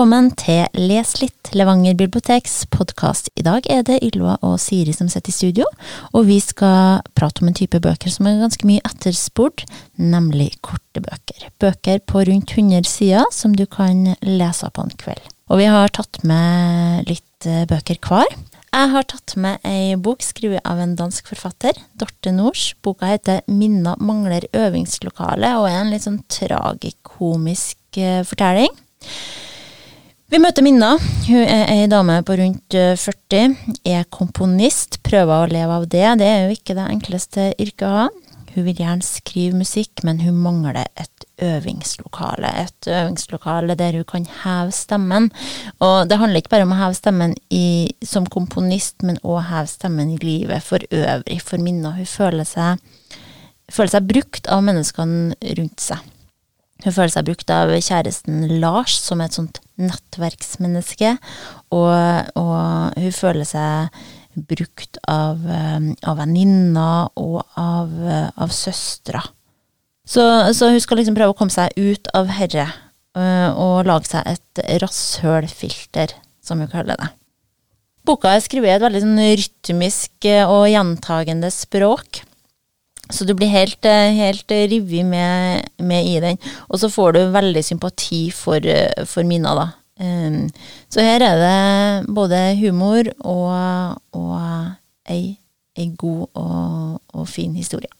Velkommen til Les litt, Levanger biblioteks podkast. I dag er det Ylva og Siri som sitter i studio, og vi skal prate om en type bøker som er ganske mye etterspurt, nemlig korte bøker. Bøker på rundt 100 sider som du kan lese på en kveld. Og vi har tatt med litt eh, bøker hver. Jeg har tatt med ei bok skrevet av en dansk forfatter, Dorte Nors. Boka heter 'Minna mangler øvingslokale' og er en litt sånn tragikomisk eh, fortelling. Vi møter Minna. Hun er ei dame på rundt 40. Eh, er komponist, prøver å leve av det. Det er jo ikke det enkleste yrket å ha. Hun vil gjerne skrive musikk, men hun mangler et øvingslokale. Et øvingslokale der hun kan heve stemmen. Og det handler ikke bare om å heve stemmen i, som komponist, men òg heve stemmen i livet for øvrig. For Minna hun føler seg, føler seg brukt av menneskene rundt seg. Hun føler seg brukt av kjæresten Lars, som er et sånt nettverksmenneske, og, og hun føler seg brukt av, um, av venninner og av, av søstre. Så, så, hun skal liksom prøve å komme seg ut av herre uh, og lage seg et rasshølfilter, som hun kaller det. Boka er skrevet i et veldig sånn rytmisk og gjentagende språk. Så du blir helt, eh, helt revet med, med, i den. Og så får du veldig sympati for, eh, for Mina, da. Um, så her er det både humor og, og ei, ei god og, og, fin historie.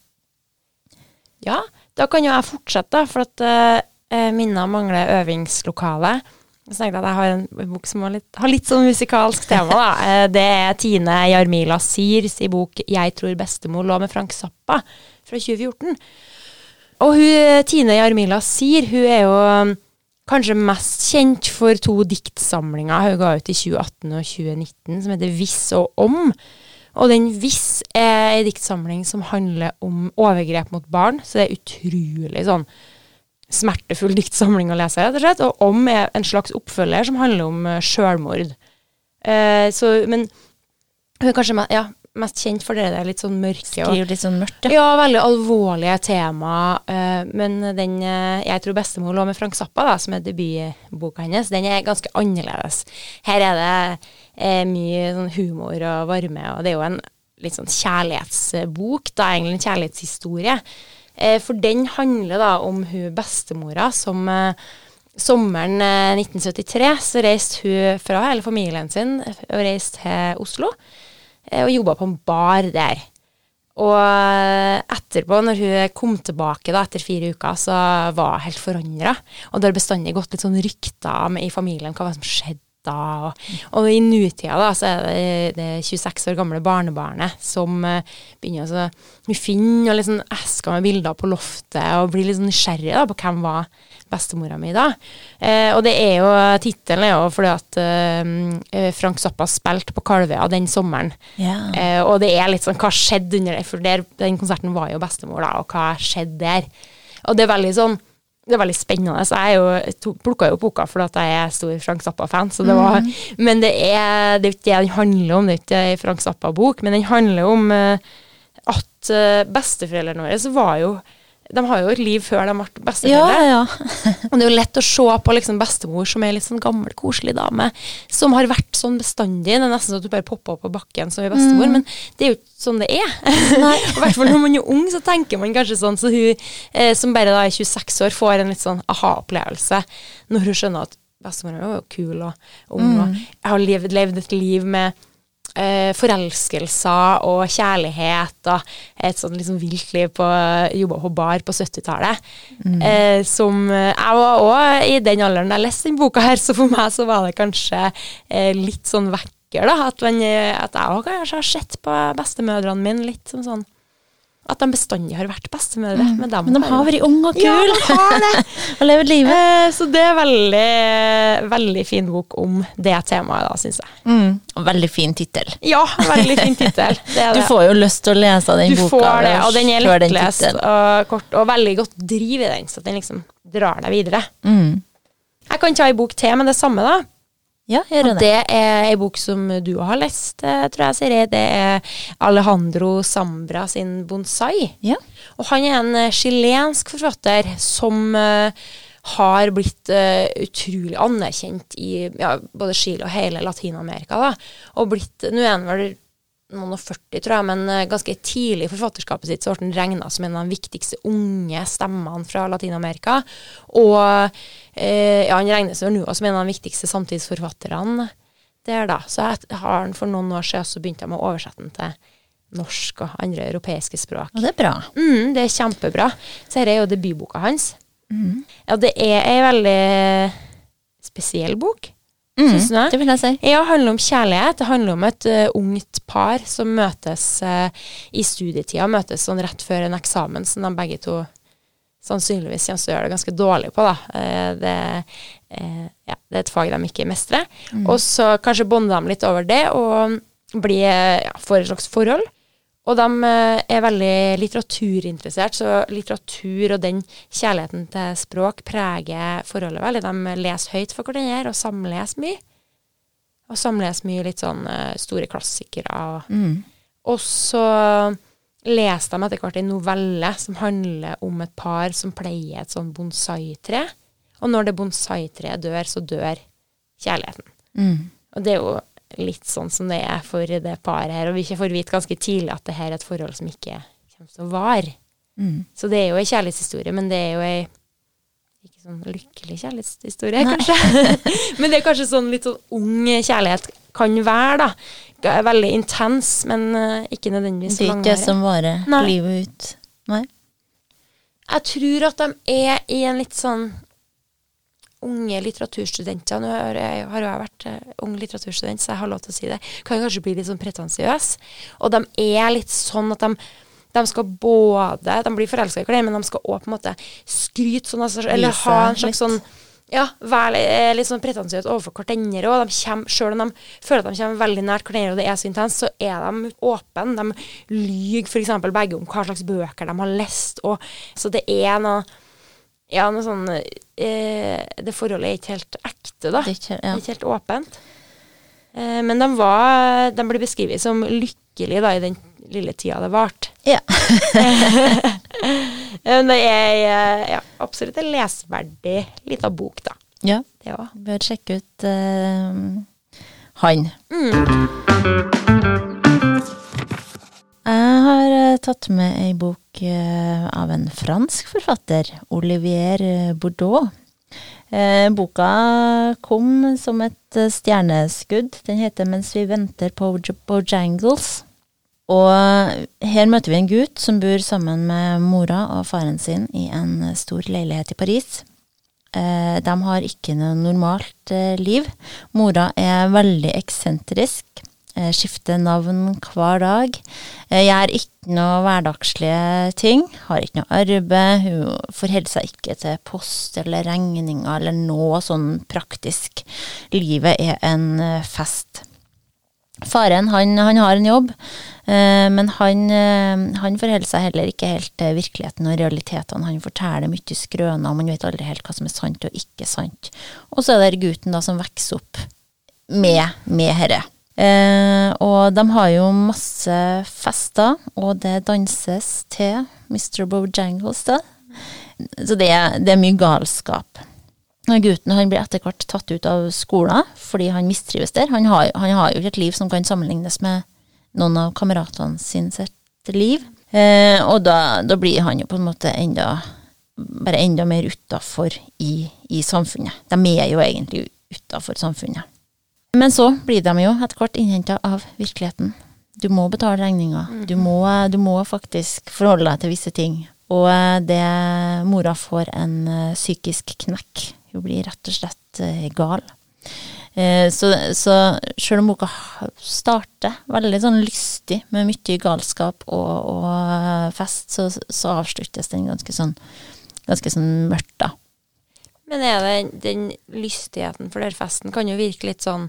Ja, da kan jo jeg fortsette, for at uh, Minna mangler øvingslokale. Så tenkte jeg at jeg har en bok som har litt, har litt sånn musikalsk tema. da. Det er Tine Jarmila Sirs i bok 'Jeg tror bestemor lå med Frank Zappa' fra 2014. Og hun, Tine Jarmila Sir hun er jo um, kanskje mest kjent for to diktsamlinger hun ga ut i 2018 og 2019, som heter 'Viss og om'. Og den 'Viss' er en diktsamling som handler om overgrep mot barn, så det er utrolig sånn smertefull diktsamling å lese, rett og slett. Og 'Om' er en slags oppfølger som handler om uh, sjølmord. Uh, så, men hun er kanskje ja, mest kjent for det der litt sånn mørke. Skriver litt sånn mørkt, ja. ja. veldig alvorlige tema. Uh, men den 'Jeg tror bestemor lå med Frank Zappa', da, som er debutboka hennes, den er ganske annerledes. Her er det mye sånn humor og varme, og det er jo en litt sånn kjærlighetsbok, da, egentlig en kjærlighetshistorie. For den handler da om hun bestemora som Sommeren 1973 så reiste hun fra hele familien sin og reiste til Oslo. Eh, og jobba på en bar der. Og eh, etterpå, når hun kom tilbake da, etter fire uker, så var hun helt forandra. Og det har bestandig gått litt sånn rykter i familien hva som skjedde. Og, og, i nutida da, så er det det 26 år gamle barnebarnet som uh, begynner å Hun finner liksom esker med bilder på loftet og blir litt sånn nysgjerrig da, på hvem var bestemora mi da. Uh, og det er jo, tittelen er jo fordi at uh, Frank Zappa spilte på Kalvøya den sommeren. Yeah. Og det er litt sånn hva skjedde under det, for der, den konserten var jo bestemor, da, og hva skjedde der? Og det er veldig sånn det er veldig spennende. Så jeg jo, plukka jo boka fordi at jeg er stor Frank Zappa-fan. så det var, mm. Men det er, det er ikke det den handler om, det er ikke ei Frank Zappa-bok. Men den handler om uh, at uh, besteforeldrene våre var jo de har jo et liv før de ble besteforeldre. Ja, ja. og det er jo lett å se på liksom bestemor som er litt sånn gammel, koselig dame, som har vært sånn bestandig. Det er nesten sånn at du bare popper opp på bakken som er bestemor, mm. men det er jo ikke sånn det er. I hvert fall når man er ung, så tenker man kanskje sånn. Så hun eh, som bare da er 26 år, får en litt sånn aha-opplevelse når hun skjønner at bestemor er jo kul og ung, mm. og jeg har levd, levd et liv med eh, forelskelser og kjærlighet og et sånn liksom vilt liv på Jobba på bar på 70-tallet. Mm. Eh, som jeg var òg i den alderen jeg leste den boka her, så for meg så var det kanskje eh, litt sånn vekker, da. At, man, at jeg òg kanskje har sett på bestemødrene mine litt som sånn at de bestandig har vært bestemødre. Mm. Men, men, de har vært unge og kule! Ja, de har det. og levd livet. Eh, så det er veldig, veldig fin bok om det temaet, da, syns jeg. Mm. Og veldig fin tittel. Ja, veldig fin tittel. Du får jo lyst til å lese den du boka. Du får det, og den er lettlest og kort, og veldig godt driv i den, så den liksom drar deg videre. Mm. Jeg kan ta ei bok til med det samme, da. Ja, det. Og det er ei bok som du har lest, eh, tror jeg, Siri. Det er Alejandro Sambra sin 'Bonsai'. Ja. Og han er en eh, chilensk forfatter som uh, har blitt uh, utrolig anerkjent i ja, både Chile og hele Latin-Amerika. Og blitt Nå er han vel noen og 40, tror jeg, men uh, ganske tidlig i forfatterskapet sitt så ble han regna som en av de viktigste unge stemmene fra Latin-Amerika. Og eh, ja, han regnes vel nå som en av de viktigste samtidsforfatterne der, da. Så jeg har han for noen år siden så begynte jeg med å oversette den til norsk og andre europeiske språk. Og det er bra. Mm, det er kjempebra. Så dette er jo debutboka hans. Mm. Ja, det er ei veldig spesiell bok. Mm, det vil jeg si. Ja, handler om kjærlighet. Det handler om et uh, ungt par som møtes uh, i studietida. Møtes sånn rett før en eksamen som de begge to sannsynligvis kommer til å gjøre det ganske dårlig på. da. Uh, det, ja, det, er et fag de ikke mestrer. Mm. Og så kanskje bonder de litt over det og blir, ja, får et slags forhold. Og de eh, er veldig litteraturinteressert, så litteratur og den kjærligheten til språk preger forholdet veldig. De leser høyt for hverandre og samleser mye. Og samleser mye litt sånn uh, store klassikere. Mm. og så leser de etter hvert en novelle som handler om et par som pleier et sånn bonsai-tre. Og når det bonsai-treet dør, så dør kjærligheten. Mm. Og det er jo litt sånn som det er for det paret her. Og vi får vite ganske tidlig at det her er et forhold som ikke kommer til å vare. Mm. Så det er jo ei kjærlighetshistorie, men det er jo ei ikke sånn lykkelig kjærlighetshistorie, Nei. kanskje. men det er kanskje sånn litt sånn ung kjærlighet kan være, da. Veldig intens, men uh, ikke nødvendigvis langvarig. Det er ikke det som varer livet ut. Nei. Jeg tror at de er i en litt sånn unge litteraturstudenter Nå har jeg, har jeg vært uh, ung litteraturstudent, så jeg har lov til å si det. Kan kanskje bli litt sånn pretensiøs. Og de er litt sånn at de de skal både De blir forelska i hverandre, men de skal òg på en måte skryte sånn, altså, eller ha en slags sånn ja, være eh, litt sånn pretensiøs overfor hverandre. Og de kommer, selv om de føler at de kommer veldig nært hverandre, og det er så intenst, så er de åpne. De lyver f.eks. begge om hva slags bøker de har lest. Og, så det er noe ja, noe sånn eh, Det forholdet er ikke helt ekte, da. Det er ikke, ja. ikke helt åpent. Eh, men de, var, de ble beskrevet som lykkelige da, i den lille tida det varte. Ja. men det er eh, ja, absolutt en lesverdig lita bok, da. Ja. Det Bør sjekke ut uh, han. Mm. Tatt med ei bok eh, av en fransk forfatter, Olivier eh, Boka kom som et stjerneskudd. Den heter 'Mens vi venter på Bojangles'. Og her møter vi en gutt som bor sammen med mora og faren sin i en stor leilighet i Paris. De har ikke noe normalt liv. Mora er veldig eksentrisk Eh, skifter navn hver dag. Jeg gjør ikke noe hverdagslige ting. Har ikke noe arbeid. Hun forholder seg ikke til post eller regninger eller noe sånn praktisk. Livet er en eh, fest. Faren han, han har en jobb, men han, han forholder seg heller ikke helt til virkeligheten og realitetene. Han forteller mye skrøner, og man vet aldri helt hva som er sant og ikke sant. Og så er det gutten da som vokser opp med, med herre. Eh, og de har jo masse fester, og det danses til Mr. Bojangles, da. Så det, det, er mye galskap. Gutten han blir etter hvert tatt ut av skolen fordi han mistrives der. Han har, han har jo ikke et liv som kan sammenlignes med noen av kameratene sin sitt liv. Eh, og da, da, blir han jo på en måte enda bare enda mer utafor i, i samfunnet. De er jo egentlig utafor samfunnet. Men så blir de jo etter hvert innhenta av virkeligheten. Du må betale regninga. Mm. Du, du, må faktisk forholde deg til visse ting. Og eh, det Mora får en uh, psykisk knekk. Hun blir rett og slett gal. Så, så sjøl om boka starter veldig sånn lystig med mye galskap og, og fest, så, så, avsluttes den ganske sånn, ganske sånn mørkt, da. Men er det den lystigheten for den festen kan jo virke litt sånn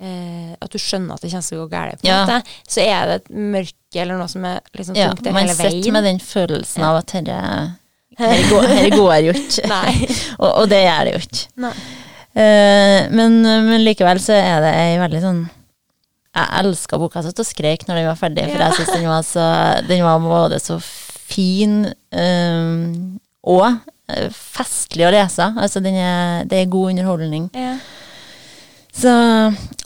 eh, At du skjønner at det kommer til å gå galt, på en ja. måte. Så er det et mørke eller noe som er liksom ja, tungt der hele veien. Man sitter med den følelsen av at dette her går, her går jo ikke. og, og, det gjør det jo ikke. Eh, men, men, likevel så er det ei veldig sånn Jeg elska boka. Jeg satt og skrek når den var ferdig, for jeg syns den var så Den var både så fin um, og festlig å lese. Altså, den er, det er god underholdning. Ja. Så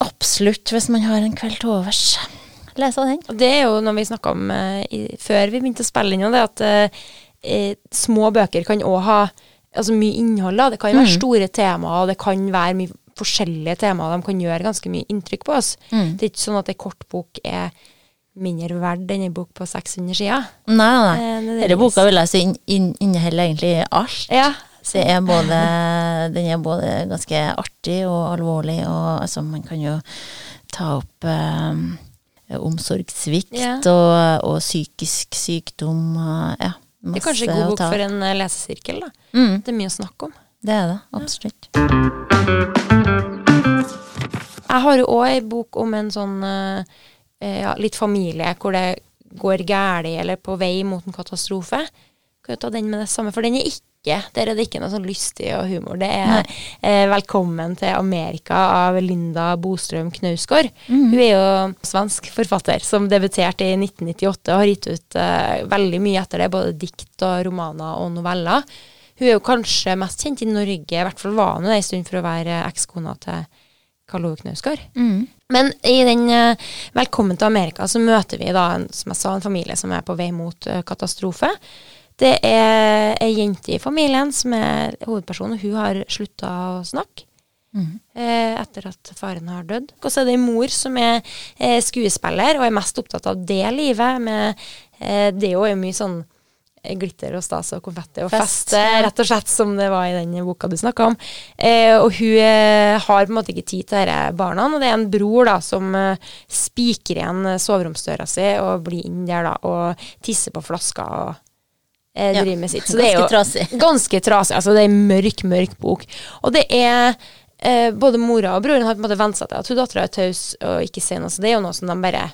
absolutt, hvis man har en kveld til overs, lese den. Det er jo noe vi snakka om uh, i, før vi begynte å spille inn, det at eh, eh, små bøker kan òg ha altså mye innhold. Da. Det kan være Mm. store temaer, og det kan være mye forskjellige temaer. De kan gjøre ganske mye inntrykk på oss. Mm. Det er ikke sånn at ei kortbok er mindre verdt enn ei bok på 600 sider. Nei, nei. Eh, Denne boka vil jeg si inn- inn- inneholder egentlig alt. Ja. Så er både, den er både ganske artig og alvorlig, og altså, man kan jo ta opp eh, omsorgssvikt Ja. og, og psykisk sykdom. Ja, Det er kanskje en god bok for en eh, lesesirkel. da. mm, Det er mye å snakke om. Det er det, absolutt. Jeg har jo òg ei bok om en sånn eh, ja, litt familie hvor det går galt eller på vei mot en katastrofe. Kan jo ta den med det samme, for den er ikke Der er det ikke noe sånn lystig og humor. Det er eh, 'Velkommen til Amerika' av Linda Bostrøm Knausgård. Hun er jo svensk forfatter som debuterte i 1998 og har gitt ut eh, veldig mye etter det, både dikt og romaner og noveller. Hun er jo kanskje mest kjent i Norge, i hvert fall var hun det en stund for å være ekskona til Karl Ove Knausgård. Mm. Men i den eh, Velkommen til Amerika så møter vi da, som jeg sa, en familie som er på vei mot eh, katastrofe. Det er ei jente i familien som er hovedpersonen, og hun har slutta å snakke. Mm. eh, etter at faren har dødd. Og så er det en mor som er skuespiller og er mest opptatt av det livet. Med, det er jo mye sånn glitter og stas og konfetti og Fest, fest, eh, ja. rett og slett, som det var i den boka du snakka om. Eh, og hun eh, har på en måte ikke tid til disse barna, og det er en bror da som eh, spiker igjen soveromsdøra si og blir inn der da og tisser på flaska og eh, Ja, driver med sitt. Så det er Ganske trasig. ganske trasig. Altså, det er en mørk, mørk bok. Og det er eh, Både mora og broren har på en måte vent seg til at hun dattera er taus og ikke sier noe, så det er jo noe som de bare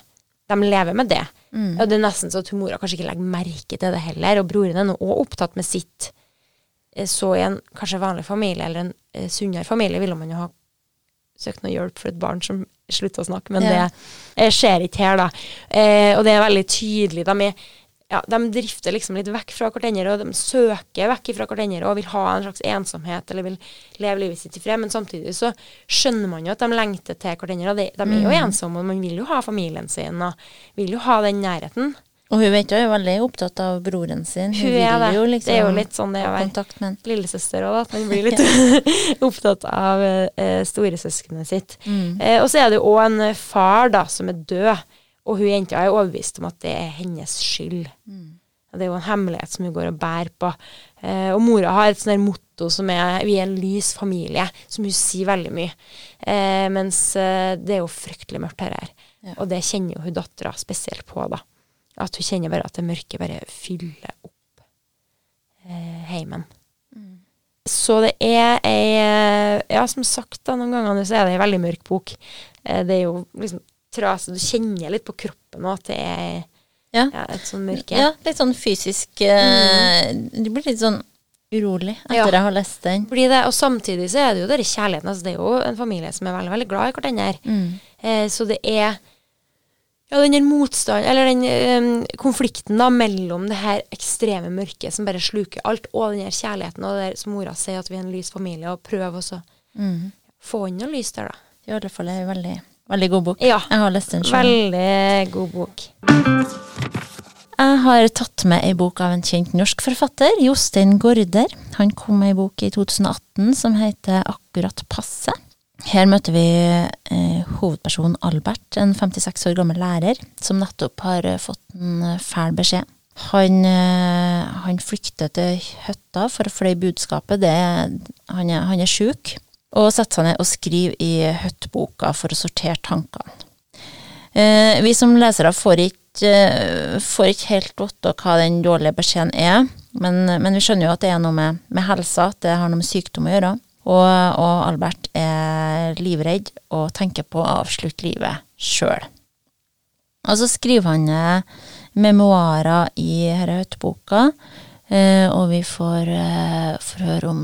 De lever med det. Mm. Og det er nesten så at mora kanskje ikke legger merke til det heller, og broren er nå òg opptatt med sitt. Eh, Så i en kanskje vanlig familie, eller en eh, sunnere familie, ville man jo ha søkt noe hjelp for et barn som slutter å snakke, men Ja. det eh, skjer ikke her, da. Eh, og det er veldig tydelig. De, er, ja, de drifter liksom litt vekk fra hverandre, og de søker vekk fra hverandre og vil ha en slags ensomhet, eller vil leve livet sitt i fred, men samtidig så skjønner man jo at de lengter til hverandre, og de, de er jo ensomme, og man vil jo ha familien sin, og vil jo ha den nærheten. Og hun vet jo er veldig opptatt av broren sin. Hun, Hun er det. jo liksom det er jo litt sånn det å være kontakt med han. lillesøster òg, at man blir litt opptatt av uh, storesøskenet sitt. Mm. Uh, og så er det jo òg en eh, far da, som er død, og hun jenta er overbevist om at det er hennes skyld. Og Det er jo en hemmelighet som hun går og bærer på. Eh, og mora har et sånt motto som er 'vi er en lys familie', som hun sier veldig mye. Eh, mens eh, det er jo fryktelig mørkt her. her. Ja. Og det kjenner jo hun dattera spesielt på, da. At hun kjenner bare at det mørke bare fyller opp eh, heimen. Så det er ei eh, Ja, som sagt, da, noen ganger så er det ei veldig mørk bok. Eh, det er jo liksom trasig. Du kjenner litt på kroppen at det er Ja. ja, et sånt mørke. Ja, litt sånn fysisk eh, Du blir litt sånn urolig etter Ja. jeg har lest den. Blir det, og samtidig så er det jo denne kjærligheten. Altså det er jo en familie som er veldig, veldig glad i hverandre. Mm. Eh, så det er ja, den motstand, eller den eh, konflikten da mellom det her ekstreme mørket som bare sluker alt, og den her kjærligheten, og det der som mora sier, at vi er en lys familie, og prøver også Mm. få inn noe lys der, da. I alle fall er det veldig, veldig god bok. Ja. Jeg har lest den selv. Veldig god bok. Jeg har tatt med ei bok av en kjent norsk forfatter, Jostein Gaarder. Han kom med ei bok i 2018 som heter Akkurat passe. Her møter vi eh, hovedpersonen Albert, en 56 år gammel lærer, som nettopp har eh, fått en eh, fæl beskjed. Han, eh, han flykter til hytta for å fløye budskapet. Det, han er, han er sjuk, og setter seg ned og skriver i hytteboka for å sortere tankene. Eh, vi som lesere får ikke, eh, får ikke helt vite hva den dårlige beskjeden er, men, men vi skjønner jo at det er noe med, med helsa, at det har noe med sykdom å gjøre. Og, og Albert er livredd og tenker på å avslutte livet sjøl. Og så skriver han ned memoarer i denne høytboka, eh, og vi får, eh, får høre om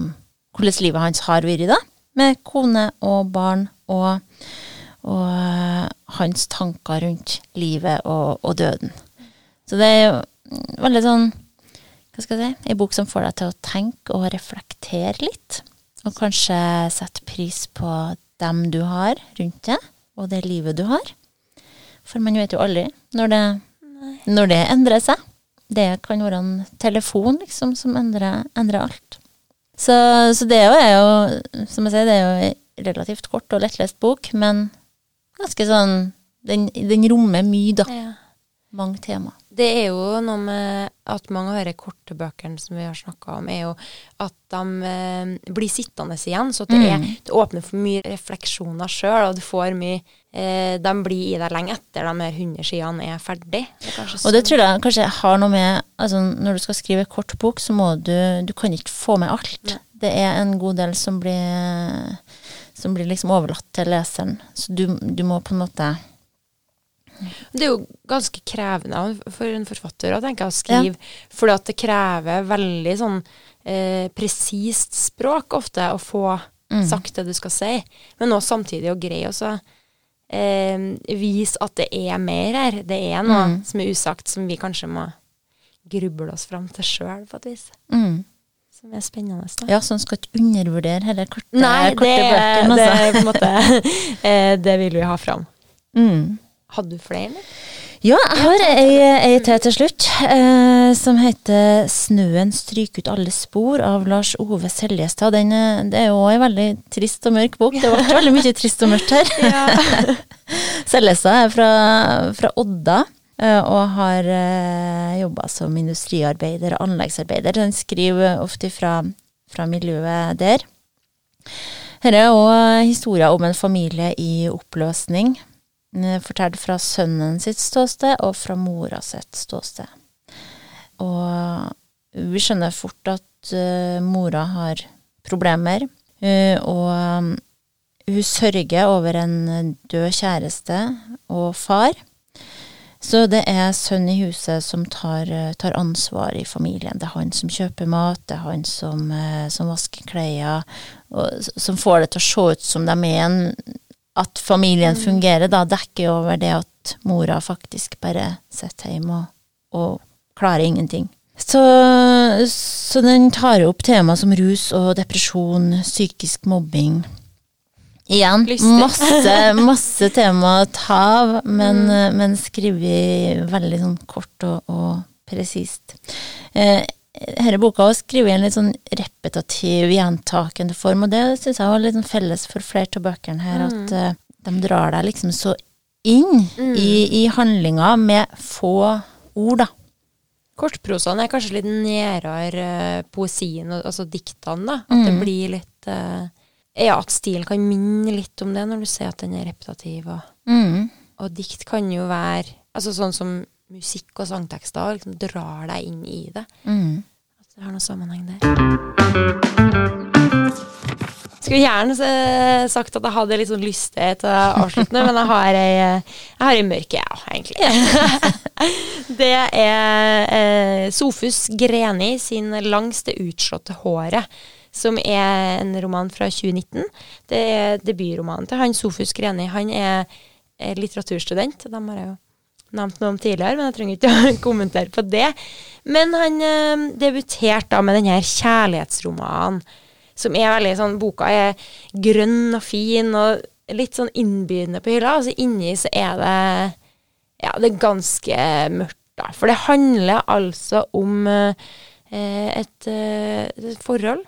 hvordan livet hans har vært, da, med kone og barn, og, og eh, hans tanker rundt livet og, og døden. Så det er jo veldig sånn hva skal jeg si, ei bok som får deg til å tenke og reflektere litt. Og kanskje sette pris på dem du har rundt deg, og det livet du har. For man vet jo aldri når det, når det endrer seg. Det kan være en telefon liksom, som endrer, endrer alt. Så, så det er jo, som jeg sier, det er jo en relativt kort og lettlest bok, men ganske sånn Den, den rommer mye, da. Ja. Mange tema. Det er jo noe med at mange av de korte bøkene som vi har snakka om, er jo at de eh, blir sittende igjen. Så det, er, det åpner for mye refleksjoner sjøl, og du får mye eh, De blir i deg lenge etter de her 100 sidene er ferdig. Det er Og det sånn. tror jeg kanskje har noe med altså Når du skal skrive kort bok, så må du Du kan ikke få med alt. Nei. Det er en god del som blir Som blir liksom overlatt til leseren. Så du, du må på en måte Det er jo ganske krevende for en forfatter å tenke å skrive, fordi at det krever veldig sånn eh, presist språk ofte å få Mm. sagt det du skal si, men også samtidig å greie å eh, vise at det er mer her. Det er noe Mm. som er usagt, som vi kanskje må gruble oss fram til sjøl, på et vis. mm. Som er spennende. Da. Ja, så en skal ikke undervurdere hele korte, Nei, korte det, bøkene, altså. det, eh, Det vil vi ha fram. Mm. Hadde du flere? eller? Ja, jeg har ei, ei til til slutt, eh, som heter 'Snøen stryker ut alle spor' av Lars Ove Seljestad. Den, er- det er jo en veldig trist og mørk bok. Det ble veldig mye trist og mørkt her. Seljestad er fra, fra Odda. eh, Og har uh, jobba som industriarbeider og anleggsarbeider. Den skriver ofte fra, fra miljøet der. Her er òg historier om en familie i oppløsning. Eh, Fortalt fra sønnen sitt ståsted og fra mora sitt ståsted. Og vi skjønner fort at uh, mora har problemer, uh, og hun sørger over en død kjæreste og far. Så det er sønnen i huset som tar, tar ansvar i familien. Det er han som kjøper mat, det er han som, som vasker klær, som får det til å se ut som de er en At familien fungerer, da dekker over det at mora faktisk bare sitter hjemme og, og klarer ingenting. Så, så den tar opp tema som rus og depresjon, psykisk mobbing. Igjen, masse, masse tema å ta av, men, mm. men skrevet veldig sånn kort og, og presist. Eh, denne boka er skrevet i en litt sånn repetativ, gjentakende form, og det syns jeg var litt sånn felles for flere av bøkene her, at uh, de drar deg liksom så inn i, i handlinga med få ord, da. Kortprosaen er kanskje litt nærere eh, poesien, altså diktene, da. At det blir litt uh, Ja, at stilen kan minne litt om det når du ser at den er repetativ. Og, Mm. og dikt kan jo være Altså sånn som musikk og sangtekster liksom drar deg inn i det. Mm. At det har noe sammenheng der. Skulle gjerne eh, sagt at jeg hadde litt sånn lyst til å avslutte, men jeg har ei, jeg har ei mørk, ja, egentlig. det er eh, Sofus Greni sin 'Langs det utslåtte håret', som er en roman fra 2019. Det er debutromanen til han Sofus Greni. Han er litteraturstudent. De har jeg jo nevnt noe om tidligere, men jeg trenger ikke å kommentere på det. Men han eh, debuterte da med denne kjærlighetsromanen, som er veldig sånn Boka er grønn og fin og litt sånn innbydende på hylla, og så inni så er det Ja, det er ganske mørkt, da. For det handler altså om eh, et, eh, et forhold.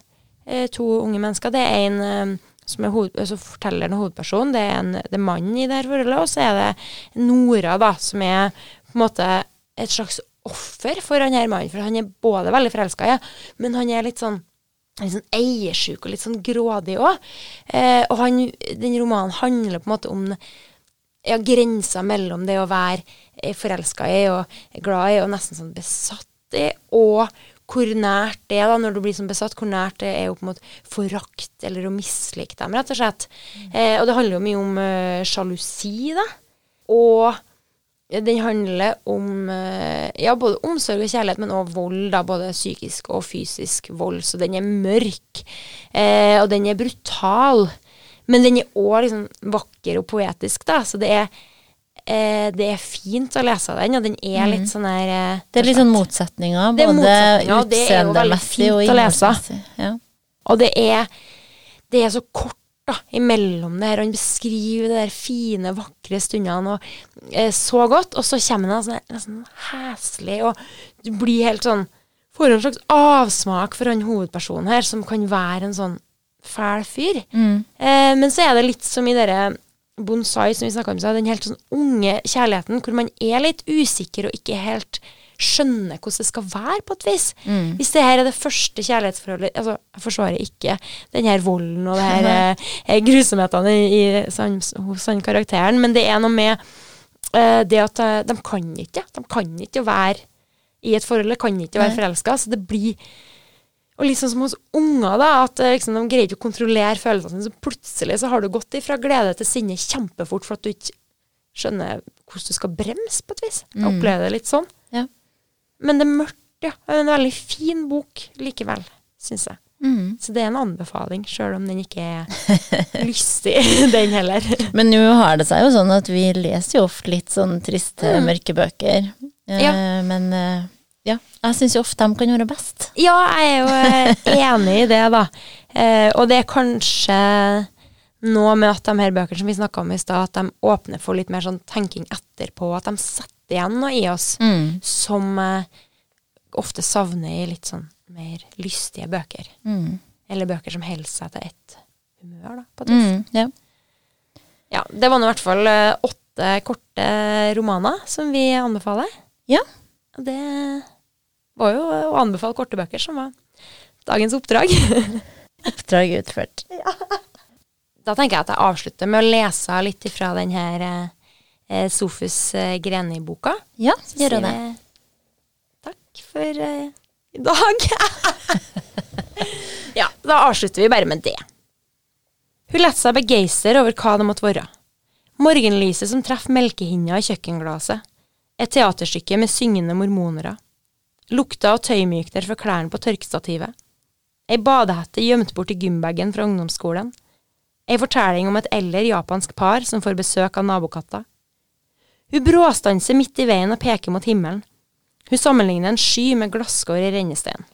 To unge mennesker. Det er en som er hoved, altså fortelleren og hovedpersonen. Det er, en, det er mannen i det her forholdet, og så er det Nora, da, som er på en måte et slags offer for han her mannen. For han er både veldig forelska i ja, men han er litt sånn litt sånn eiersjuk og litt sånn grådig òg. Eh, og han, den romanen handler på en måte om ja, grensa mellom det å være eh, forelska i og glad i og nesten sånn besatt i, og hvor nært det er da, når du blir sånn besatt, hvor nært det er jo på en måte forakt eller å mislike dem, rett og slett. Eh, og det handler jo mye om eh, sjalusi, da. Og den handler om eh, ja, både omsorg og kjærlighet, men også vold. da, Både psykisk og fysisk vold. Så den er mørk, eh, og den er brutal. Men den er òg liksom vakker og poetisk, da. Så det er eh, det er fint å lese den, og den er litt sånn her eh, Det er litt sånn motsetninger, er både motsetninger, og det utseendemessig og innholdsmessig. Ja. Og det er, det er så kort da, imellom det her. Han beskriver de der fine, vakre stundene og, eh, så godt, og så kommer han sånn, nesten heslig, og du blir helt sånn Får en slags avsmak for han hovedpersonen her, som kan være en sånn fæl fyr. Mm. Eh, men så er det litt som i dere bonsai som vi snakka om, den helt sånn unge kjærligheten, hvor man er litt usikker og ikke helt skjønner hvordan det skal være, på et vis. Mm. Hvis det her er det første kjærlighetsforholdet altså Jeg forsvarer ikke den her volden og det her eh, grusomhetene i, i, hos den karakteren, men det er noe med eh, det at eh, de kan ikke. De kan ikke være i et forhold, de kan ikke være forelska. Så det blir og litt sånn som hos unger, da, at eh, liksom, de greier ikke å kontrollere følelsene sine. Så plutselig så har du gått ifra glede til sinne kjempefort for at du ikke skjønner hvordan du skal bremse, på et vis. Jeg Mm. opplever det litt sånn. Ja. Men det er mørkt, ja. Det er en veldig fin bok likevel, syns jeg. Mm. Så det er en anbefaling, sjøl om den ikke er lystig, den heller. Men nå har det seg jo sånn at vi leser jo ofte litt sånn triste, Mm. mørke bøker. Eh, Ja. Men eh, ja, jeg syns jo ofte de kan være best. Ja, jeg er jo eh, enig i det, da. Eh, og det er kanskje noe med at de her bøkene som vi snakka om i stad, at de åpner for litt mer sånn tenking etterpå. At de setter igjen noe i oss Mm. som eh, ofte savner i litt sånn mer lystige bøker. Mm. Eller bøker som holder seg til ett humør, da, på et vis. Mm. Ja. Ja, det var nå i hvert fall eh, åtte korte romaner som vi anbefaler. Ja. Og det var jo å anbefale korte bøker som var dagens oppdrag. Oppdrag utført. Da tenker jeg at jeg avslutter med å lese litt ifra den her eh, eh, Sofus eh, Greni-boka. Ja, gjør det. jeg Takk for eh, i dag. ja, da avslutter vi bare med det. Hun lot seg begeistre over hva det måtte være. Morgenlyset som treffer melkehinna i kjøkkenglasset. Et teaterstykke med syngende mormonere. Lukta av tøymykner fra klærne på tørkestativet. Ei badehette gjemt bort i gymbagen fra ungdomsskolen. Ei fortelling om et eldre japansk par som får besøk av nabokatta. Hun bråstanser midt i veien og peker mot himmelen. Hun sammenligner en sky med glasskår i rennestein.